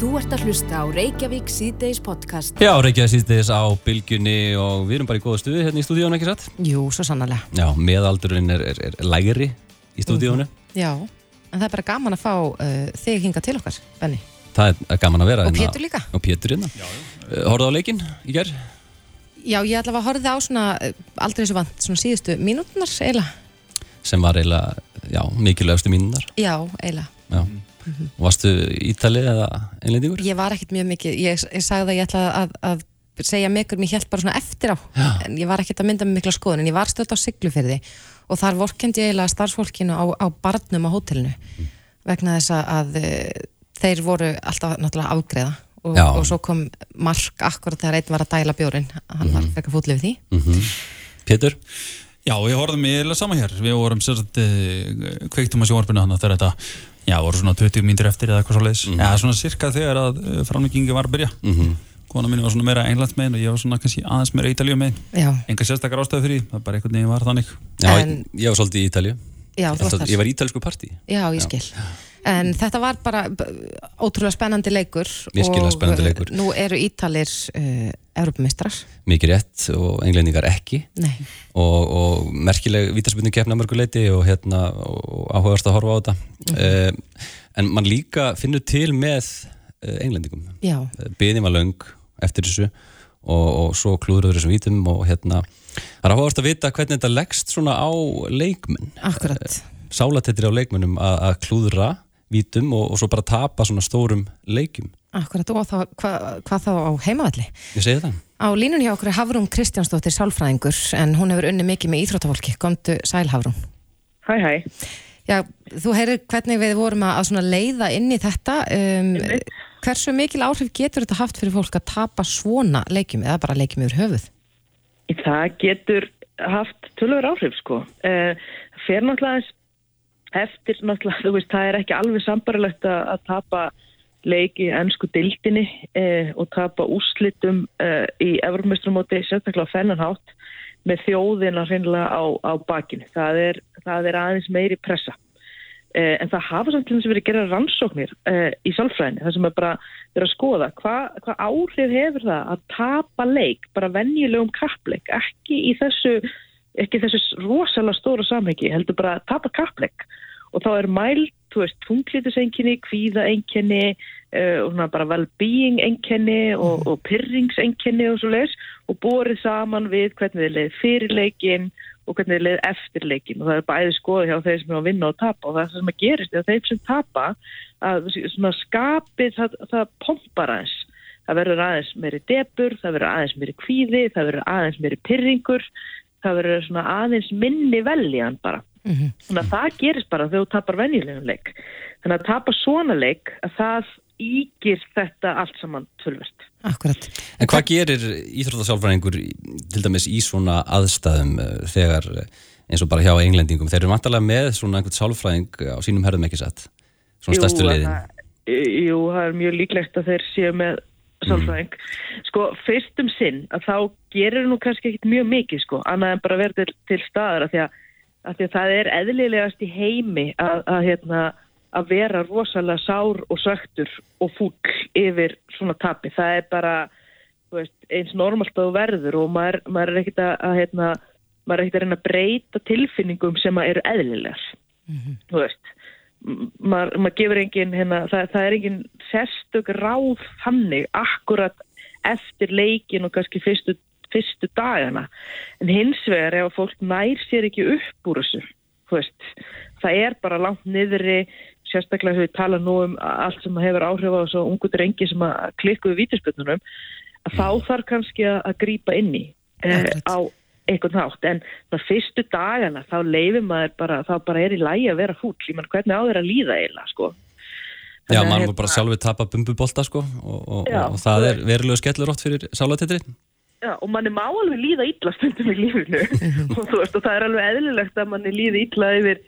Þú ert að hlusta á Reykjavík síðdeis podcast. Já, Reykjavík síðdeis á bylgjunni og við erum bara í góða stuði hérna í stúdíónu, ekki satt? Jú, svo sannarlega. Já, meðaldurinn er, er, er lægri í stúdíónu. Já, en það er bara gaman að fá uh, þig hinga til okkar, Benni. Það er gaman að vera. Og hérna- Pétur líka. Og Pétur hérna. Uh, Horfðu á leikinn í gerð? Já, ég ætla að horfið á svona, uh, aldrei þessu vant, svona síðustu mínútunar, eiginlega. Sem var eiginlega, já, mikilvægastu mínunar. Já, eiginlega. Já. Varstu Ítali eða einlendingur? Ég var ekkert mjög mikið, ég, ég sagði að ég ætla að, að segja mikur, mér held bara svona eftir á, Já. en ég var ekkert að mynda með mikla skoðun, en ég var stöld á Siglufyrði og þar vorkendi ég eiginlega starfsfólkinu á, á barnum á hótelinu vegna þess að, að eh, þeir voru alltaf náttúrulega afgreða og, og svo kom Mark akkurat þegar einn var að dæla bjórin, hann var frekar fútli við því. Mm Pétur? Já, við horfðum í eða sama hér. Við vorum sérstaklega kveiktum að sjónvarpinu hann þegar þetta, já, voru svona 20 mínútur eftir eða eitthvað svo leiðis. Já, svona cirka þegar að framlengingi var að byrja. Mm Kona mín var svona meira englands megin og ég var svona kannski aðeins meira ítalíu megin. Já, Enga sérstakar ástæðu fyrir því, það bara einhvern veginn var þannig. Já, En- ég var svolítið í Ítalju. já, þú varst þar. Ég var í ítalsku partí. Já, ég skil. En þetta var bara ótrúlega spennandi leikur Virkilega og, spennandi leikur. uh, Nú eru Ítalir uh, Europamistrar Mikið rétt og englendingar ekki. Nei, og, og merkileg vítaspilnum keppna mörguleiti og hérna og áhugast að horfa á þetta mm en mann líka finnur til með uh, englendingum. Já, byðin var löng eftir þessu og, og svo klúðurður þessum vítum og hérna það er áhugast að vita hvernig þetta leggst svona á leikmenn. Akkurat. Sálatettir á leikmennum að, að klúðra vítum og, og svo bara tapa svona stórum leikjum. Akkurat, og þá, hva, hvað þá á heimavalli? ég segi það. Á línunni hjá okkur er Hafrún Kristjánsdóttir sálfræðingur en hún hefur unni mikið með íþróttafólki. Komdu sæl Hafrún. Hæ, hæ. Já, þú heyrir hvernig við vorum að, að leiða inn í þetta um. Hversu mikil áhrif getur þetta haft fyrir fólk að tapa svona leikjum eða bara leikjum yfir höfuð? Það getur haft tölur áhrif, sko. Uh, fer náttúrulega eins eftir, náttúrulega, þú veist, það er ekki alveg sambarilegt að, tapa leiki ennsku dildinni uh, og tapa úrslitum uh, í Evropamestramóti, sérstaklega fennanhátt með þjóðina hreinlega á, á bakinu. Það er, það er aðeins meiri pressa. Uh, en það hafa samt til þess að vera að gera rannsóknir uh, í sálfræðinni, það sem er bara að skoða hvað hva áhrif hefur það að tapa leik, bara venjulegum kappleik, ekki í þessu ekki þessu rosalega stóra samhengi, heldur bara að tapa kappleik og þá er mælt, þú veist, tunglítisenginni, kvíðaenginni og svona bara well-being enginni og, og pyrringsenginni og svo leis og borið saman við hvernig þið leið fyrir leikin og hvernig þið leið eftir leikin og það er bæði skoða hjá þeir sem er að vinna og tapa og það sem að gerist er að þeir sem tapa að svona skapið það, það pompar aðeins. Það verður aðeins meiri debur, það verður aðeins meiri kvíði, það verður aðeins meiri pyrringur það verður svona aðeins minni veljan bara. Mm Þannig að það gerist bara þegar þú tapar venjulegum leik. Þannig að tapa svona leik að það ígir þetta allt saman tölvert. Akkurat En hvað gerir íþróttasálfræðingur til dæmis í svona aðstæðum eh, þegar eh, eins og bara hjá englendingum, þeir eru vantarlega með svona einhvern sálfræðing á sínum herðum ekki satt? Svona stærstu það- Jú, það er mjög líklegt að þeir séu með sálfræðing. Sko, fyrst um sinn að þá gerir nú kannski ekkit mjög mikið sko, annað en bara verður til, til staðar af því að, að því að það er eðlilegast í heimi að, að, hérna, að vera rosalega sár og söktur og fúll yfir svona tapi. Það er bara veist, eins normalt að verður og maður, maður er ekkit að, hérna, maður er ekkit að reyna að breyta tilfinningum sem eru eðlilegar. Þú veist maður, maður gefur engin hérna, það, það er engin sérstök ráð þannig akkurat eftir leikin og kannski fyrstu, fyrstu dagana. En hins vegar ef fólk nær sér ekki upp úr þessu þú veist, það er bara langt niðri sérstaklega þegar við tala nú um allt sem hefur áhrif á þessu ungu drengi sem að klikku við vítispötunum að þá þarf kannski að, að grípa inn í eh, á einhvern nátt, en það fyrstu dagana þá leifir maður bara, þá bara er í lægi að vera fúll, ég mann hvernig á þeir að líða eiginlega, sko. Já, Þannig mann hérna- var bara sjálfur tapa bumbubolta sko og, og, Já, og það þú er verulega skellur ótt fyrir sálatetri Já, og manni má alveg líða illa stundum í lífinu. Og þú veist, og það er alveg eðlilegt að manni líði illa yfir,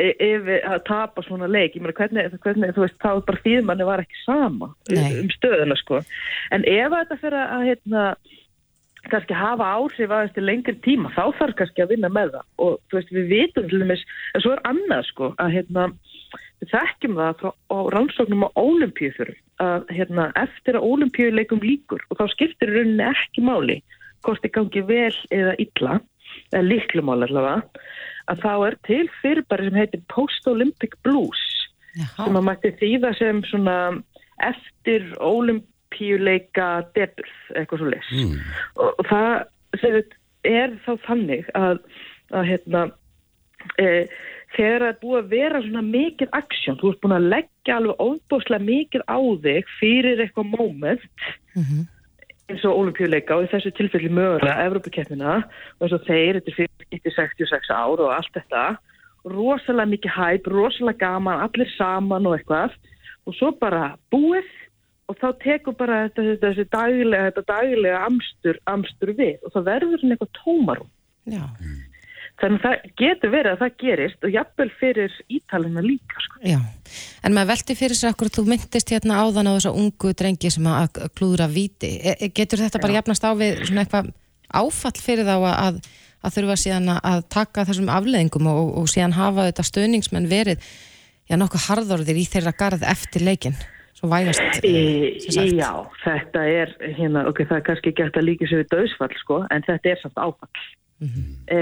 e- yfir að tapa svona leik, ég meina hvernig, hvernig þú veist, þá bara því manni var ekki sama um, Nei. um stöðuna, sko en ef þetta fyrir að, hérna kannski hafa áhrif aðeins til lengri tíma þá þarf kannski að vinna með það og þú veist, við vitum til dæmis, en svo er annað, sko, að hérna við þekkjum það frá, á rannsóknum á ólimpíuþurum að hérna, eftir að ólimpíuleikum líkur og þá skiptir rauninni ekki máli hvort þið gangi vel eða illa, eða líklumál allavega, að þá er til fyrirbæri sem heitir Post-Olympic Blues Jaha. sem að mætti þýða sem svona eftir ólimpíuleika deburð, eitthvað svo les Mm. og og það þetta er þá þannig að, að hérna e, þegar það er búið að vera svona mikið aksjón, þú ert búin að leggja alveg óbúslega mikið á þig fyrir eitthvað moment Mhm. Eins og olimpíuleika og í þessu tilfelli mögulega Evrópukeppnina og eins og þeir þetta er fyrir 66 ár og allt þetta. Rosalega mikið hæp, rosalega gaman allir saman og eitthvað. Og svo bara búið og þá tekur bara þetta, þetta, þetta daglega, þetta daglega amstur, amstur við og það verður svona eitthvað tómarum Já, þannig að það getur verið að það gerist og jafnvel fyrir ítalina líka sko. já. En maður velti fyrir sér okkur, þú myndist hérna áðan á þessa ungu drengi sem að að klúðra víti. E, e- getur þetta bara jafnast á við svona eitthvað áfall fyrir þá að, að, að þurfa síðan að- að taka þessum afleðingum og, og síðan hafa þetta stöðningsmenn verið já, nokkuð harðorðir í þeirra garð eftir leikin? Svo vægast, E, já, þetta er hérna, ok, það er kannski eftir að líka sér við döðsfall sko, en þetta er samt áfall e, e,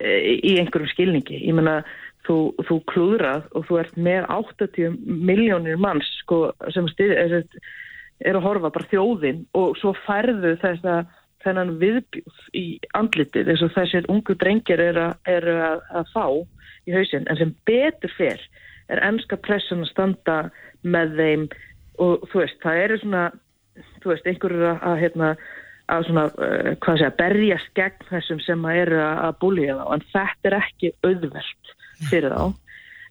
í einhverjum skilningi. Ég menna, þú, þú klúðrað og þú ert með 80 miljónir manns sko, sem stið, er, er að horfa bara þjóðin og svo færðu þess að þennan viðbjúð í andlitið eins og þessir ungu drengir eru er að, að fá í hausinn. En sem betur fer er ennska pressun að standa með þeim og þú veist, það eru svona þú veist, einhverjur að, að hérna að svona, uh, hvað segja, berjast gegn þessum sem að eru að, búlja þá. En þetta er ekki auðvelt fyrir þá.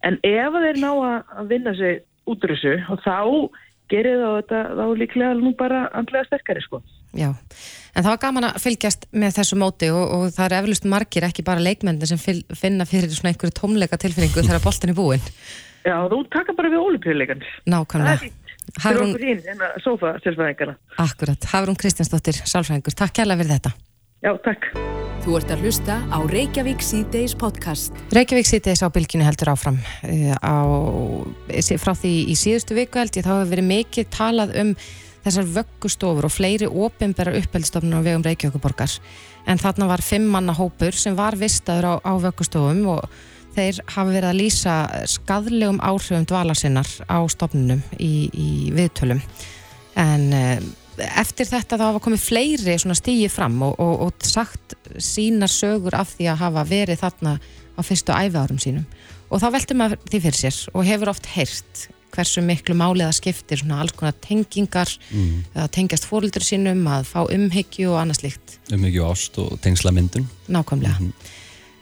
En ef þeir ná að, vinna sig út úr þessu og þá gerir þá þetta þá líklega nú bara andlega sterkari sko. Já, en það var gaman að fylgjast með þessu móti og, og það er eflust margir ekki bara leikmenni sem fyl, finna fyrir svona einhverju tómleika tilfinningu þegar boltin er búinn. Já, þú taka bara við er Nákvæmlega. Fyrir okkur hinn, en að sofa selvfæðingarna akkurat, Hafrún Kristjánsdóttir, sálfræðingur, takk kærlega fyrir þetta. Já, takk. Þú ert að hlusta á Reykjavík C-Days podcast. Reykjavík sýtis á bylginu heldur áfram. Uh, á, frá því í síðustu viku held ég þá hefur verið mikið talað um þessar vöggustofur og fleiri ofinbæra uppeldstofnur á vegum Reykjavíkuborgar en þarna var fimm manna hópur sem var vistaður á, á vöggustofum og þeir hafa verið að lýsa skadlegum áhrifum dvalarsinnar á stofnunum í, í viðtölum. En uh, eftir þetta þá hafa komið fleiri stígi fram og, og, og sagt sínar sögur af því að hafa verið þarna á fyrstu æfiárum sínum. Og þá veltum maður því fyrir sér og hefur oft heyrt hversu miklu málið að skiptir svona alls konar tengingar Mm. að tengjast fóröldur sínum, að fá umhyggju og annað slíkt, Um mikið ást og tengsla myndun. nákvæmlega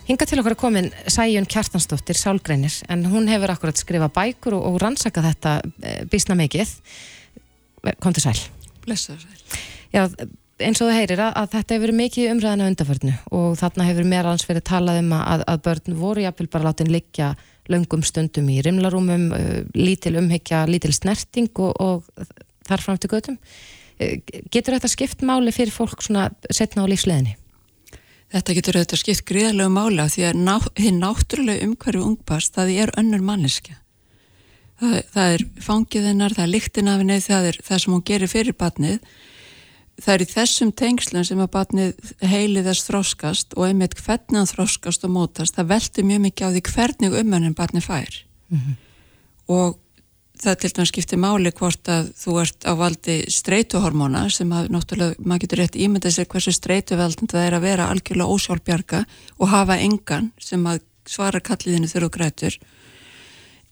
Hinga til okkur er komin Sæjun Kjartansdóttir, sálgreinir, en hún hefur akkurat skrifað bækur og, og rannsakað þetta e, bísna mikið. Komdu sæl. Blessaður sæl. Já, eins og þú heyrir að, að þetta hefur verið mikið umræðan á undarförnu og þarna hefur meira hans verið talað um að, að börn voru jafnvel bara látin liggja löngum stundum í rimlarúmum, lítil umhyggja, lítil snerting og, og þar fram til götum. Uh, Getur þetta skipt máli fyrir fólk svona setna á lífsleðinni? Þetta getur auðvitað skipt gríðarlegu máli af því að ná, hinn náttúrulega umhverfi ungbast það er önnur manneskja. Það, það er fangið hennar, það er lyktin af henni, það er það sem hún gerir fyrir batnið. Það er í þessum tengslum sem að batnið heilið þess þróskast og einmitt hvernig hann þróskast og mótast. Það veldur mjög mikið á því hvernig umhverfin batnið fær. Og það til dæmis skiptir máli hvort að þú ert á valdi streituhormóna sem að náttúrulega maður getur rétt ímyndað sér hversu streituveldand það er að vera algjörlega ósjálfbjarga og hafa engan sem að svara kalliðinu þurru grætur.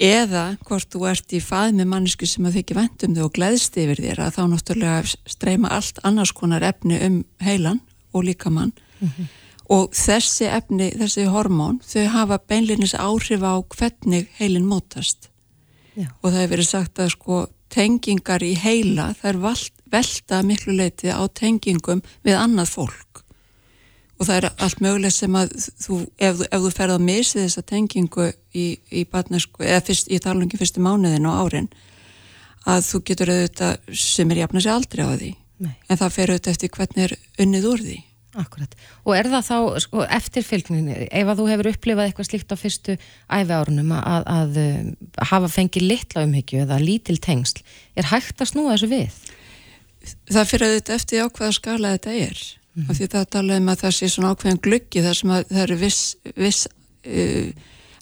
Eða hvort þú ert í fað með mannesku sem að þykja vendum þig og gleðst yfir þér að þá náttúrulega streyma allt annars konar efni um heilan og líkamann. Og þessi efni, þessi hormón þau hafa beinlinis áhrif á hvernig heilin mótast Já. og það hefur verið sagt að sko tengingar í heila vald, velta miklu leiti á tengingum við annað fólk og það er allt mögulegt sem að þú, ef, ef þú ferð að misi þessa tengingu í, í batnesku, eða fyrst, í talungi fyrstu mánuðin og árin að þú getur auðvitað sem er jafna sig aldrei á því Nei. en það fer auðvitað eftir hvernig er unnið úr því Akkurat. Og er það þá, sko, eftirfylgninni, ef að þú hefur upplifað eitthvað slíkt á fyrstu æfiárunum að, að, að hafa fengið litla umhyggju eða lítil tengsl, er hægt að snúa þessu við? Það fyrir auðvitað eftir á hvaða skala þetta er. Mm -hmm. Af því það tala um að það sé svona ákveðin gluggi þar sem að það eru viss, viss uh,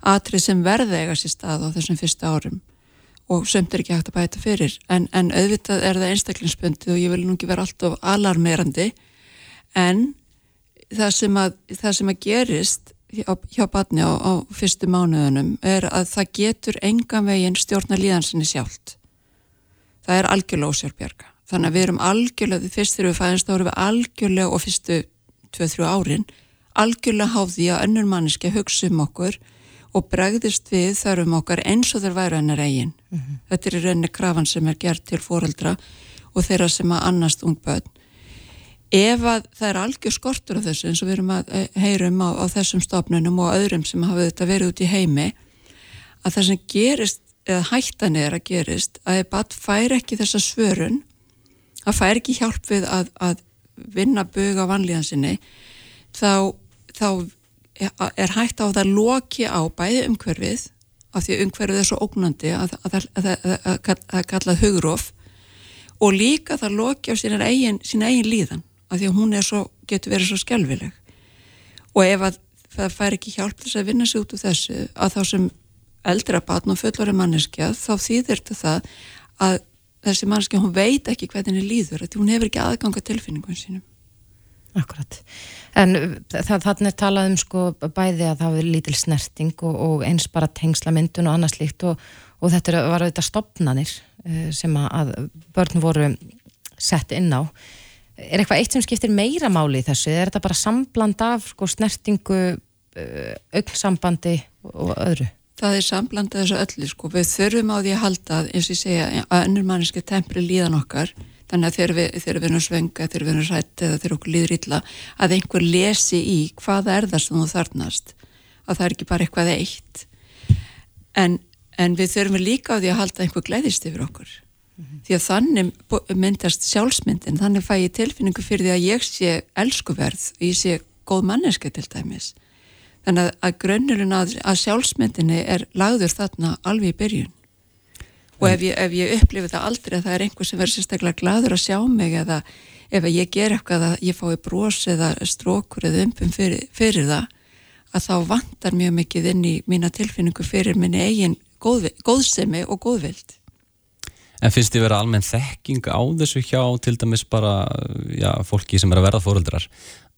atrið sem verða eiga sér stað á þessum fyrsta árum og sömt er ekki hægt að bæta fyrir. En, en auðvitað er það einstaklingsbundið og ég vil nú ekki vera alltaf alarmerandi en það sem að, það sem að gerist hjá, hjá batni á, á fyrstu mánuðunum er að það getur engan veginn stjórna líðansinni sjálft. Það er algjörlega ósjálfbjörga. Þannig að við erum algjörlega, því fyrst þegar við fæðast þá erum við algjörlega og fyrstu 2-3 árin algjörlega háði að önnur manneski hugsa um okkur og bregðist við þarfum okkar eins og þeir væru hennar eigin. Mm -hmm. Þetta er rauninni krafan sem er gert til fóreldra og þeirra sem að annast ungböðn ef að það er algjör skortur af þessu eins og við erum að eh, heyrum á, á þessum stofnunum og öðrum sem hafa þetta verið út í heimi að það sem gerist, eða hættan er að gerist að ef bat fær ekki þessa svörun að fær ekki hjálp við að, að vinna buga vanlíðan sinni þá, þá er hægt á það loki á bæði umhverfið af því umhverfið er svo ógnandi að það kallað hugróf og líka það loki á sína eigin, eigin líðan af því að hún svo, getur verið svo skjálfileg og ef að það fær ekki hjálp þess að vinna sig út úr þessu að þá sem eldra batn og fullori manneskja þá þýðir það að þessi manneskja hún veit ekki hvernig henni líður því hún hefur ekki aðganga tilfinningum sínum. Akkurat, en þannig er talað um sko bæði að það hefur lítil snerting og, og eins bara tengslamyndun og annars líkt og, og þetta var auðvitað stopnanir eh, sem að börn voru sett inn á er eitthvað eitt sem skiptir meira máli í þessu, er þetta bara sambland af sko, snertingu, uh, augnsambandi og öðru? Það er sambland af þessu öllu, sko. við þurfum á því að halda, eins og ég segja, að önnur manneski tempri líðan okkar, þannig að þegar við, þegar við erum svenga, þegar við erum rætt eða þegar okkur líður illa, að einhver lesi í hvaða er það sem þú þarnast, að það er ekki bara eitthvað eitt, en, en við þurfum líka á því að halda einhver gleðist yfir okkur mm -hmm. því að þannig myndast sjálfsmyndin, þannig fæ ég tilfinningu fyrir því að ég sé elskuverð og ég sé góð manneska til dæmis þannig að, að grunnurinn að, að sjálfsmyndinni er lagður þarna alveg í byrjun og ef ég, ef ég upplifi það aldrei að það er einhver sem verður sérstaklega gladur að sjá mig eða ef ég ger eitthvað að ég fái brós eða strókur eða umpum fyrir, fyrir það að þá vantar mjög mikið inn í mína tilfinningu fyrir minni eigin góð, góðsemi og góðvild En finnst þið vera almenn þekking á þessu hjá til dæmis bara já, fólki sem er að verða fóröldrar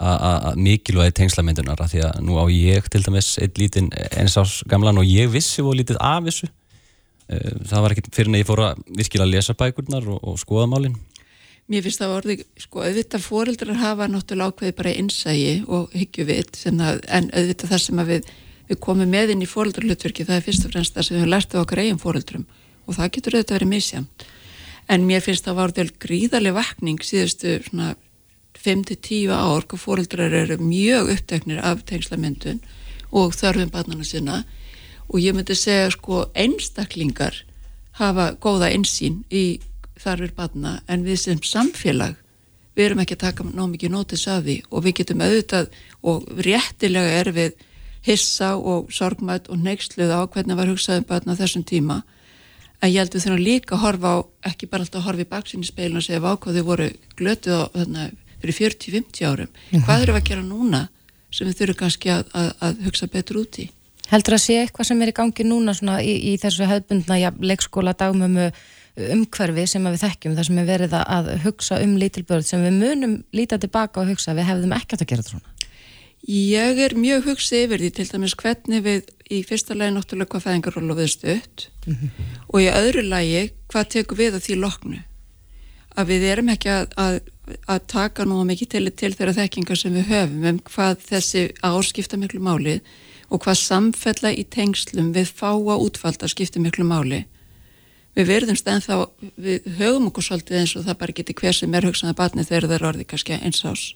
að mikilvægi tengslamyndunar? Að því að nú á ég til dæmis eitt lítinn eins ás gamlan og ég vissi og lítið af þessu. Eh, það var ekkert fyrir en ég fór að virkilega lesa bækurnar og, og skoða málinn Mér finnst það orðið, sko, auðvitað fóreldrar hafa náttúrulega ákveði bara einsægi og hyggju vit, en auðvitað það sem við, við komum með inn í fóreldrarlutverki, það er fyrst og fremst það sem við lærtum okkar eigin fóreldrum og það getur auðvitað verið misjamt en mér finnst það var til gríðarlega vakning síðustu svona 5-10 ár hvað fóreldrar eru mjög uppteknir af tengslamyndun og þörfum barnana sinna. Og ég myndi segja sko einstaklingar hafa góða einsýn í þarfir barna en við sem samfélag við erum ekki að taka ná mikið nótis af því. Og við getum auðvitað og réttilega er við hissa og sorgmætt og neyksluð á hvernig var hugsaðum barna þessum tíma en ég held við þurfum líka að horfa á ekki bara alltaf að horfa í baksinni speilin og segja hvað þau voru glötuð á þarna, fyrir 40-50 árum. Mm -hmm. hvað eru að gera núna sem við þurfum kannski að, að, að hugsa betur út í? Heldur að sé eitthvað sem er í gangi núna í, í þessu hefðbundna ja, leikskóla dagmömu umhverfi sem við þekkjum þar sem er verið að hugsa um lítilbörð sem við munum líta tilbaka og hugsa við hefðum ekkert að gera þetta svona Ég er mjög hugsið yfir því til dæmis hvernig við í fyrsta lagi náttúrulega hvað fæðingaróla við stutt mm -hmm. og í öðru lagi hvað tekum við að því loknu að við erum ekki að, að, að taka nú mikið til, til þeirra þekkingar sem við höfum um hvað þessi áskipta miklu máli og hvað samfella í tengslum við fáa útfald að skipta miklu máli við verðumst en þá við höfum okkur svolítið eins og það bara getur hver sem er hugsaða batni þegar það er orðið kannski eins ás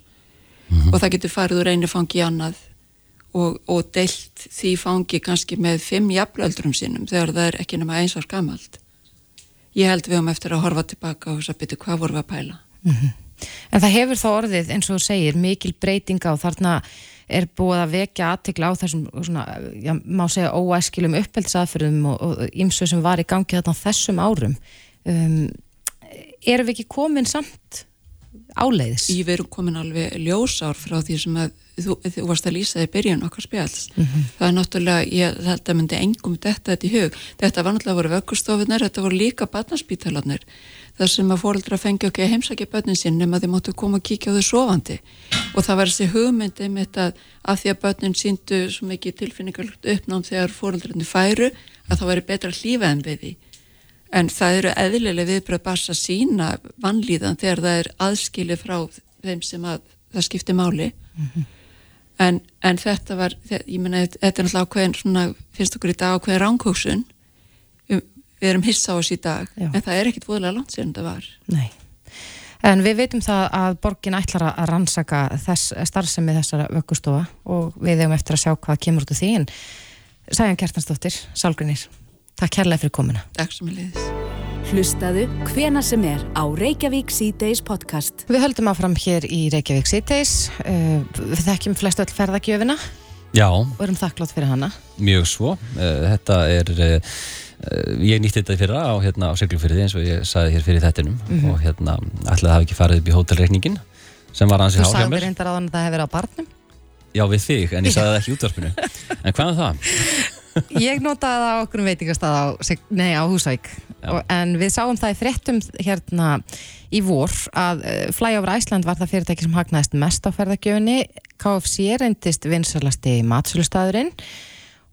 mm -hmm. og það getur farið úr einu fangi annað og, og deilt því fangi kannski með fimm jafnöldrum sínum þegar það er ekki nema eins ár gamalt ég held við um eftir að horfa tilbaka og þess að byrja hvað voru við að pæla mm -hmm. En það hefur þá orðið, eins og þú segir, mikil breytinga og þarna er búið að vekja aðtikla á þessum, svona, já, má segja, óæskilum uppheldsaðferðum og ímsu sem var í gangi þarna á þessum árum. Um, erum við ekki komin samt áleiðis? Ég veru komin alveg ljósár frá því sem að þú, þú varst að lýsa því byrjun okkar spjáls. Mm -hmm. Það er náttúrulega, ég held að myndi engum þetta þetta í hug. Þetta var náttúrulega voru vöggustofunar, þetta voru líka barnaspítalarnir þar sem að fóreldra fengi okkur að heimsækja börnin sín nema þið móttu koma og kíkja á þau sofandi og það var þessi hugmyndi með þetta að því að börnin síndu svo mikið tilfinningarlegt uppnám þegar fóreldrarnir færu að það væri betra hlífa en við því en það eru eðlilega viðbröð bara að sína vannlíðan þegar það er aðskilið frá þeim sem að það skiptir máli. Mm -hmm. en, en þetta var ég menna, þetta er náttúrulega ákveðin svona, finnst okkur í dag ákveðin ránkóksun um, við erum hissa á þessi í dag Já. en það er ekkit voðalega langt sér en það var. Nei, en við veitum það að borgin ætlar að rannsaka þess starfsemi þessara vöggustofa og við hefum eftir að sjá hvað kemur út úr því en Sæjan Kjartansdóttir, Sálgrunir Takk kærlega fyrir komuna. Takk sem ég liðis. Hlustaðu hvena sem er á Reykjavík C-Days podcast. Við höldum áfram hér í Reykjavík C-Days. Uh, við þekkjum flest öll ferðagjöfina. Já. Og erum þakklátt fyrir hana. Mjög svo. Uh, þetta er... Uh, ég nýtti þetta fyrra á, hérna, á Siglufyrði eins og ég saði hér fyrir þettinum mm -hmm. og hérna ætlaði að hafa ekki farið upp í hótelreikningin sem var ansið hálf hjá mér. Þú sagði reyndar á þannig að það hefði verið á barnum? Já, við þig, en ég sagði það ekki útvarpinu. En hvað er það? Ég notaði það á okkur veitingastað á, nei, á Húsæk og, en við sáum það í fréttum hérna í vor að uh, Flyover Iceland var það fyrirtæki sem hagnaðist mest á ferðargjöfunni KFC reyndist vinsalasti matsölustæðurinn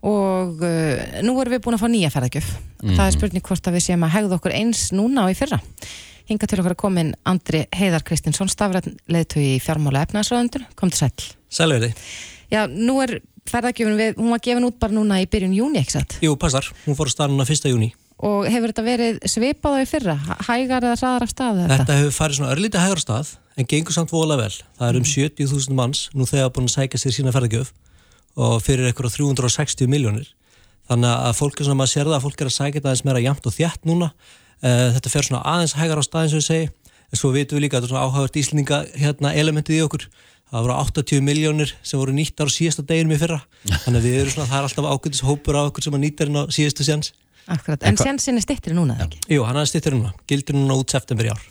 og uh, nú erum við búin að fá nýja ferðargjöf mm. það er mhm. spurning hvort að við séum að hegða okkur eins núna og í fyrra. Hinga til okkar að komin Andri Heiðar Kristinsson stafræðin leðtu í fjármála efnaðsröðundur, kom til sæl Sælverði Já, nú er ferðargjöfun við, hún var gefin út bara núna í byrjun júni, ekki satt? Jú, passar, hún fór að starna núna fyrsta júni. Og hefur þetta verið svipað á í fyrra? Hægar eða hraðar af stað? Þetta? þetta hefur farið svona örlítið hægar af stað, en gengur samt vola vel. Það er um 70.000 mm. manns nú þegar búin að sækja sér sína ferðargjöf og fyrir eitthvað 360 miljónir. Þannig að fólk er svona, maður sér það að fólk er að sækja þetta aðeins meira jæmt og þjætt núna. Eh, þetta fer svona aðeins hægar á stað eins og ég segi, en svo vitum við líka að þetta er svona áhagast íslendinga hérna, elementið í okkur það voru 80 miljónir sem voru nýttar á síðasta deginum í fyrra. Þannig að við erum svona, það er alltaf ákveldis hópur af okkur sem að nýttar inn á síðastu séns. Akkurat, en sénsin er stittir núna, ekki? Jú, hann er stittir núna, gildir núna út september í ár.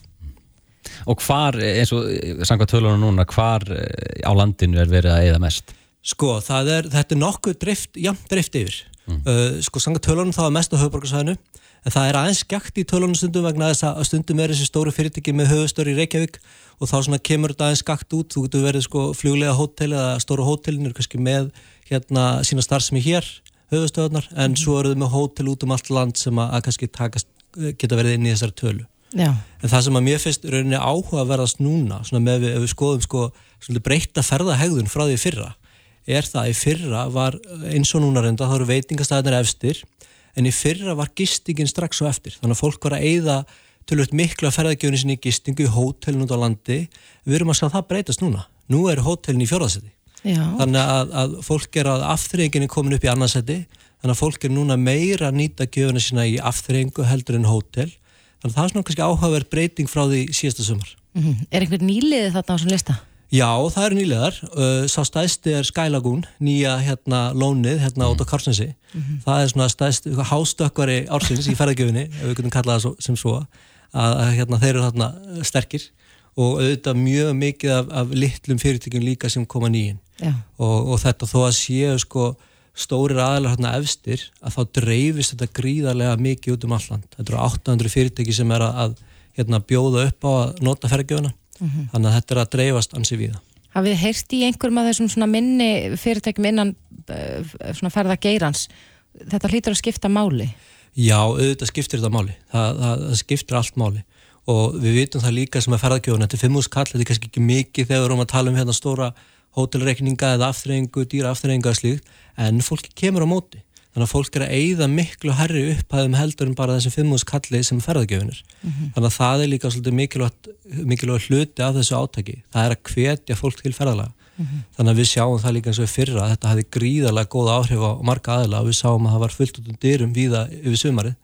Og hvar, eins og sanga tölunum núna, hvar eh, á landinu er verið að eða mest? Sko, er, þetta er nokkuð drift, jafn drift yfir. Mm. uh, Sko, sanga tölunum þá er mest á höfuborgarsæðinu en það er aðeins skjagt í tölunum stundum vegna þess að stundum er þessi stóru fyrirtæki með höfustöru í Reykjavík og þá svona kemur þetta aðeins skakt út, þú getur verið sko fljólega hótel eða stóru hótelinir kannski með hérna sína starfsemi hér höfustöðunar, en mm svo eru þau með hótel út um allt land sem að, að kannski takast, geta verið inn í þessari tölu. Já. en það sem að mér finnst rauninni áhuga að verðast núna, með við, við skoðum sko breyta ferðahegðun frá því fyrra er það í fyrra var eins og núna reynda, þá eru veitingastæðinir efstir en í fyrra var gistingin strax svo eftir, þannig að fólk var að eyða tölvöld miklu að ferðargjöfni sinni í gistingu í hótelin út á landi. Við erum að sjá það breytast núna. Nú er hótelin í fjörðarseti þannig að, að fólk er að afþreyinginni komin upp í annarseti þannig að fólk er núna meira að nýta gjöfuna sína í afþreyingu heldur en hótel. Þannig að það er svona kannski áhugaverð breyting frá því síðasta sumar. Mm -hmm. Er einhver nýliði þarna á svona lista? Já, það eru nýlegar. Uh, sá stæðsti er Skylagún, nýja hérna lónið, hérna út á Karsnesi. Mm -hmm. Það er svona stæðst, hástökkvari ársins í ferðargjöfinni, ef við kunum kalla það sem svo að hérna, þeir eru þarna sterkir og auðvitað mjög mikið af, af litlum fyrirtækjum líka sem koma nýjinn og, og þetta þó að séu sko stórir aðalega hérna efstir að þá dreifist þetta gríðarlega mikið út um alland. Þetta eru 800 fyrirtæki sem er að, að hérna, bjóða upp á að nota ferðgjöfuna mm -hmm. þannig að þetta er að dreifast ansi við. Hafið heyrst í einhverjum af þessum minni fyrirtækjum innan uh, ferðageirans þetta hlýtur að skipta máli? Já, auðvitað skiptir þetta máli. Það, það, það skiptir allt máli og við vitum það líka sem er ferðarkjóðun. Þetta er fimmúskall, þetta er kannski ekki mikið þegar við erum að tala um hérna stóra hótelreikninga eða aftreyingu, dýra aftreyinga en fólki kemur á móti. Þannig að fólk er að eigða miklu herri upphæðum heldur en bara þessum fimmúskalli sem ferðarkjóðunir. Mm -hmm. Þannig að það er líka svolítið mikilvægt, mikilvægt hluti af þessu átaki. Það er að hvetja fólk til ferðarlega. Mm -hmm. Þannig að við sjáum það líka eins og fyrra að þetta hafi gríðarlega góð áhrif á marga aðila og við sáum að það var fullt út um dyrum viða yfir sumarið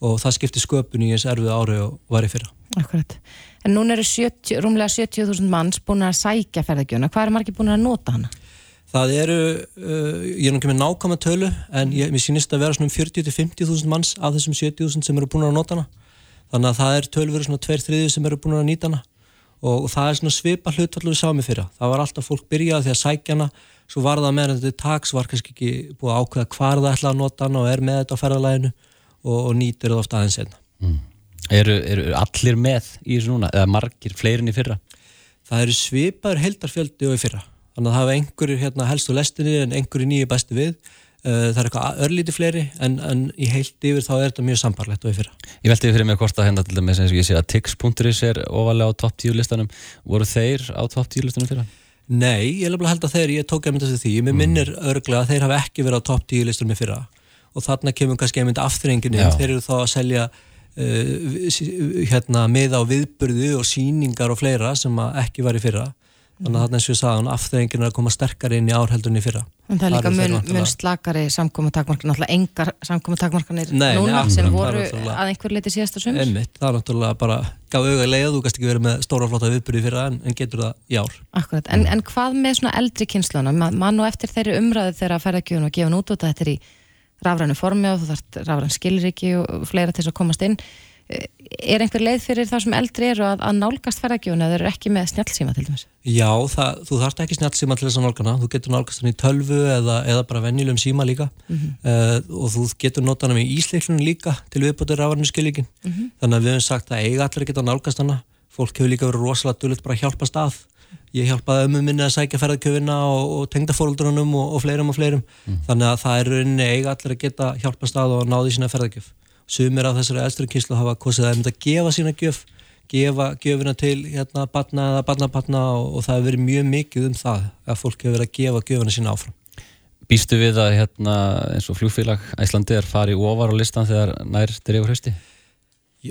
og það skipti sköpun í eins erfið ári og var í fyrra. Akkurat. En núna eru 70, rúmlega 70.000 manns búin að sækja ferðargjöfuna. Hvað er margir búin að nota hana? Það eru, uh, ég er náttúrulega með nákvæma tölu en ég, mér sýnist að vera svona um 40-50.000 manns af þessum 70.000 sem eru búin að nota hana. Þannig að það er tölveru svona 2-3 sem eru búin að nýta hana og, og það er svona svipa hlutvallu við sáum í fyrra. Það var alltaf fólk byrjað því að sækja hana, svo var það meðan þetta taks, var kannski ekki búið að ákveða hvar það ætla að nota hana og er með þetta á ferðalæginu og, og nýtur það ofta aðeins einna. Mm. Eru, eru allir með í þessu núna eða margir fleirin í fyrra? Það eru svipaður heldarfjöldi og í fyrra þannig að það hafa einhverjir hérna, helst á lestinni en einhverjir nýju besti við. Uh, það er eitthvað örlíti fleiri en, en í heilt yfir þá er þetta mjög sambarlegt og fyrra. Ég veldi fyrir mig hvort að hérna til dæmis eins og ég sé að Tix.is er ofalega á topp 10 listanum. Voru þeir á topp 10 listanum fyrra? Nei, ég alveg að held að þeir, ég tók að mynda því. Ég mm. minnir örglega að þeir hafa ekki verið á topp 10 listanum í fyrra. Og þarna kemur kannski einmitt afturrenginu, þeir eru þá að selja uh, hérna, með á viðburðu og síningar og fleira sem ekki var í fyrra þannig að þarna eins og ég sagði, afturrenginu er að koma sterkar inn í árheldunni fyrra. En það er líka mun, mun slakari samkómatakmarkan náttúrulega engar samkómatakmarkanir núna nei, sem voru að einhver leiti síðasta sums Einmitt, það er náttúrulega bara gaf auga leið, þú kannski ekki verið með stóra flotta viðbyrði fyrra en, en getur það í ár. Akkurat, en, en hvað með svona eldri kynsluna mann og eftir þeirri umræðu þeirra að ferða kjöfun og gefa nút út að þetta er í rafrænu formi og þú þarf rafræn skilriki og fleira til þess að komast inn er einhver leið fyrir það sem eldri eru að, að nálgast ferðargjónu eða eru ekki með snjálfsíma til dæmis? Já, það, þú þarft ekki snjálfsíma til þess að nálgana, þú getur nálgast hann í tölvu eða, eða bara venjulegum síma líka mm -hmm. uh, og þú getur nota hann með ísleiklunum líka til viðbútið ráðarnu skilíkin mm -hmm. þannig að við hefum sagt að eiga allir að geta nálgast hann fólk hefur líka verið rosalega dullut bara að hjálpa stað ég hjálpaði ömmu minni að sækja ferðarkjöfina og, og tengda fóröldrunum og, og fleirum og fleirum mm. þannig að það er rauninni eiga allir að geta hjálpa stað og náði sína ferðarkjöf sumir af þessari eldstri kynslu hafa kosið að mynda að gefa sína gjöf gefa gjöfina til hérna barna eða barnabarna og, og það hefur verið mjög mikið um það að fólk hefur verið að gefa gjöfina sína áfram Býstu við að hérna eins og fljófélag Æslandi er farið ofar á listan þegar nær drefur hausti?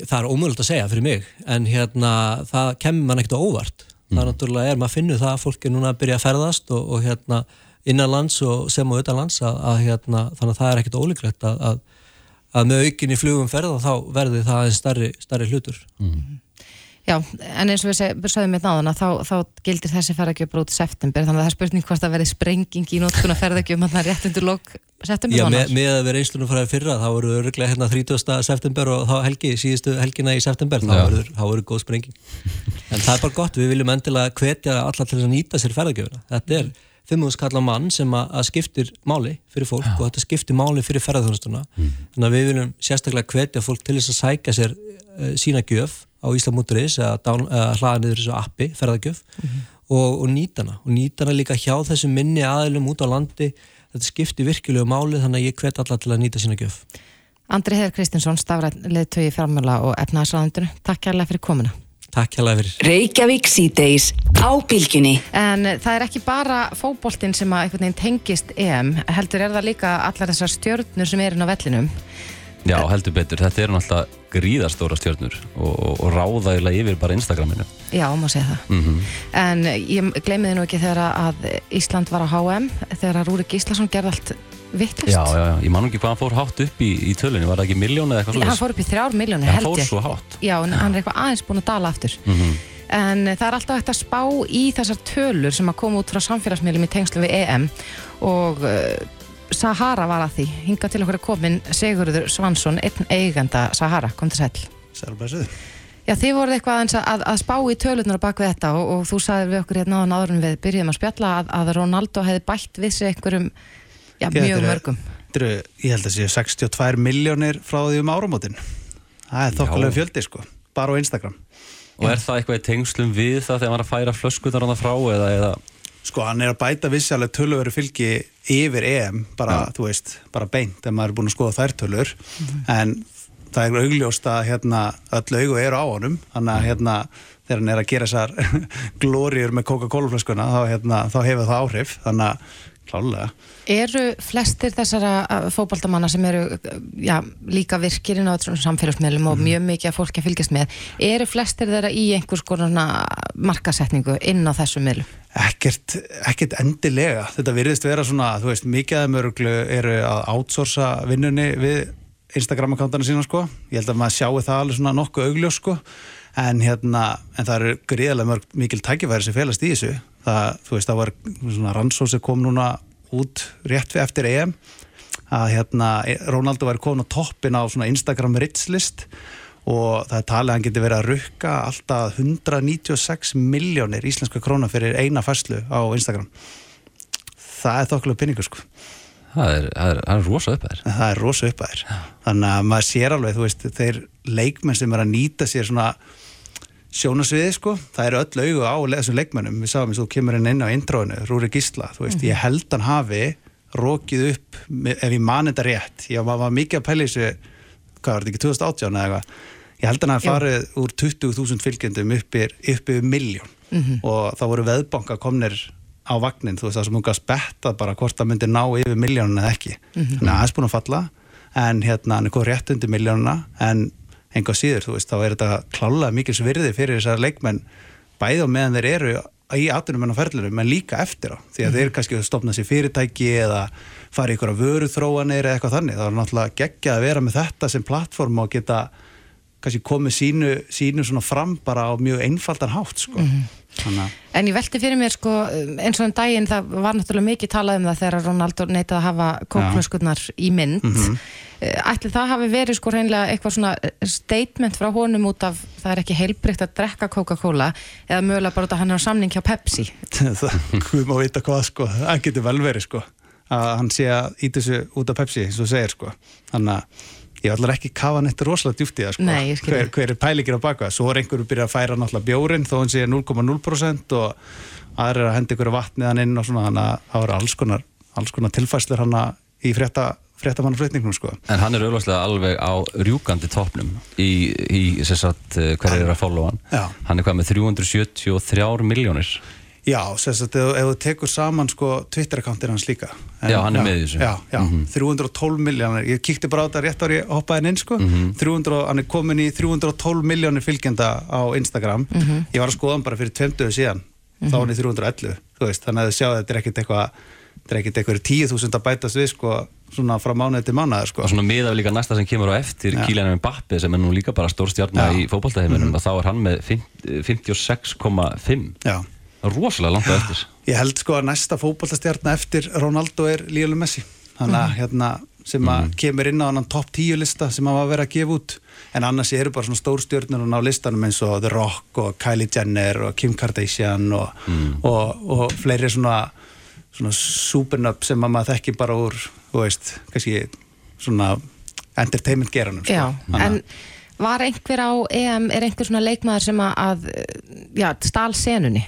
Það er ómögulegt að segja fyrir mig en hérna það kemur mann ekkert á óvart mm. það náttúrulega er, maður finnur það að fólk er núna að byrja að ferðast og, og hérna innanlands og sem og utanlands að, að hérna þannig að það er ekkert ólíklegt að, að að með aukinni flugum ferða þá verði það aðeins starri, starri hlutur mm. Já, en eins og við sagðum með náðan að þá, þá gildir þessi ferðargjöf bara út september, þannig að það er spurning hvort að verði sprenging í nótkuna ferðargjöf mann rétt undir lok september Já, með, með að vera einslunum fræði fyrra, þá voru öruglega hérna 30. september og þá helgi, síðustu helgina í september, þá voru góð sprenging en það er bara gott, við viljum endilega hvetja alla til að nýta sér ferðargjöfuna þetta er fimmúðskalla mann sem að, skiptir máli fyrir fólk Já. og þetta skiptir máli fyrir ferðarþjónustuna mm. þannig að við viljum sérstaklega hvetja fólk til þess að sækja sér uh, sína gjöf á Íslamúturis eða uh, hlaða niður þessu appi, ferðargjöf mm -hmm. og, og nýtana og nýtana líka hjá þessu minni aðlum út á landi þetta skiptir virkilegu máli þannig að ég hvet alla til að nýta sína gjöf Andri Heður Kristinsson, stafræðið tögi fjármjöla og efnaðsraðundinu, takk kærlega fyrir komuna Takk hjá fyrir. Reykjavík síðdeis á bylginni. En það er ekki bara fókbóltinn sem að einhvern veginn tengist EM, heldur er það líka allar þessar stjórnur sem er inn á vellinum. Já, heldur betur. Þetta eru náttúrulega gríðarstóra stjórnur og, og, og ráðægilega yfir bara Instagraminu. Já, má segja það. Mm -hmm. En ég gleymiði nú ekki þegar að Ísland var á HM, þegar að Rúri Gíslason gerði allt vittlust. Já, já, já, ég man ekki hvað hann fór hátt upp í, í tölunni, var það ekki miljón eða eitthvað svona? Hann fór upp í þrjár miljónu, held ég. Hann fór svo hátt. Já, en hann er eitthvað aðeins búin að dala aftur. Mm -hmm. En það er alltaf eftir að spá í þessar tölur sem að koma út frá samfélagsmiðlum í tengslu við EM og uh, Sahara var að því. Hinga til okkur að komin Sigurður Svansson, einn eigenda Sahara, kom til sæl. Sælbæsið. Já, þið voruð eitthvað að, að spá í tölunar bak við þetta og, og þú sagði við okkur hérna áður en við byrjuðum að spjalla að, að Ronaldo hefði bætt við sig einhverjum, já, mjög mörgum. eru, ég held að séu 62 miljónir frá því um áramótin. Það er þokkulega fjöldi sko bara á Instagram. Og er það eitthvað í tengslum við það þegar maður er að færa flöskutar á það frá eða, eða? Sko hann er að bæta vissjálega töluveri fylgi yfir EM bara, ja. þú veist, bara beint en maður er búin að skoða þær tölur. Mm -hmm. en það er augljóst að hérna öll augu eru á honum. Þannig að hérna þegar hann er að gera þessar glóriur með Coca-Cola flöskuna þá, hérna, þá hefur það áhrif. Þannig að Klálega. Eru flestir þessara uh, fókbaldamanna sem eru já, líka virkirinn á samfélagsmiðlum og mm. mjög mikið að fólki að fylgjast með, eru flestir þeirra í einhvers konar markasetningu inn á þessu miðlu? Ekkert, ekkert endilega. Þetta virðist vera svona, þú veist, mikið af mörglu eru að outsourca vinnunni við Instagram-akkantana sína sko. Ég held að maður sjáu það alveg svona nokkuð augljós sko en hérna, en það eru gríðarlega mörg mikil tækifæri sem felast í þessu. Það, þú veist, það var svona rannsóð sem kom núna út rétt við eftir EM að hérna Rónaldo væri komin á toppin á svona Instagram Rich list og það er talið að hann geti verið að rukka alltaf 196 miljónir íslenska króna fyrir eina fæslu á Instagram. Það er þokkulega pinningur sko. Það er, er, er rosa upp að þér það er rosa upp að þér þannig að maður sér alveg, þú veist, þeir leikmenn sem er að nýta sér svona sjónasviði sko, það eru öll augu á þessum leikmennum, við sáum eins og þú kemur inn inn á intróinu, Rúri Gísla, þú veist, ég held hann hafi rókið upp ef ég man þetta rétt, ég var, var mikið að í þessu hvað var þetta ekki, 2018 eða eitthvað? Ég held hann Jú. farið úr 20.000 fylgjendum uppir, uppir miljón og þá voru veðbanka komnir á vagnin, þú veist það sem hún gaf spetta bara hvort það myndi ná yfir miljónuna eða ekki. Þannig að það er búin að falla en hérna hann er enga síður, þú veist, þá er þetta klálega mikil svirði fyrir þessar leikmenn bæði á meðan þeir eru í atunum en á ferðlunum, en líka eftir á því að þeir kannski stopna sér fyrirtæki eða fara ykkur að vöru þróanir eða eitthvað þannig, það er náttúrulega geggjað að vera með þetta sem plattform og geta kannski komið sínu, sínu svona fram bara á mjög einfaldan hátt sko. þannig að En ég velti fyrir mér sko eins og um daginn það var náttúrulega mikið talað um það þegar Ronaldo neitaði að hafa kókflöskurnar í mynd. Mhm. Eh, ætli það hafi verið sko reynilega eitthvað svona eh, statement frá honum út af það er ekki heilbrygt að drekka Coca-Cola eða mögulega bara út af hann er á samning hjá Pepsi. Það, hvað má vita hvað sko. Það getur vel verið sko að hann sé að íta þessu út af Pepsi eins og segir sko. Þannig að ég ætlar ekki að kafa neitt rosalega djúpt í það sko. Nei, hver, hver er pælingir á baka svo er einhverju byrjað að færa náttúrulega bjórin þó hann sé 0,0% og aðrir er að henda ykkur vatniðan inn og svona. Þannig að það eru alls konar, konar tilfæslur hann í frétta, fréttamannaflutningnum sko En hann er auðvarslega alveg á rjúkandi toppnum í, í sem sagt, eh, hver er að followa hann Já. Hann er hvað með 373 miljónir Já, sagt, ef, ef þú tekur saman sko Twitter-akkántir hans líka En- Já, hann er með í þessu. Já, já, Mhm. 312 miljónir Ég kíkti bara á þetta rétt ári hoppaði inn sko Mhm. 300, Hann er komin í 312 miljónir fylgjenda á Instagram Mhm. Ég var að skoða hann bara fyrir 20 síðan Þá hann í 311 þú veist, Þannig að þið sjáu að þetta er ekkit eitthvað Þetta er ekkit eitthvað 10.000 að bætast við sko Svona frá mánuði til mánuði sko. Og svona miðað við líka næsta sem kemur á eftir Já. Kylian Mbappe sem er nú líka bara stór stjarnar Já. Mhm. í fótboltaheiminum og þá er hann með fimm- 56,5 Já. Það er rosalega langt á eftir. Ég held sko að næsta fótballtastjarnar eftir Ronaldo er Lionel Messi. Þannig að hérna sem að kemur inn á hann topp 10 lista sem að var verið að gefa út. En annars eru bara svona stór stjörnur á listanum eins og The Rock og Kylie Jenner og Kim Kardashian og, og, og fleiri svona svona supernöp sem að maður þekki bara úr, þú veist, kannski svona entertainment geranum sko. Já, en var einhver á EM, er einhver svona leikmaður sem að, já, stál senunni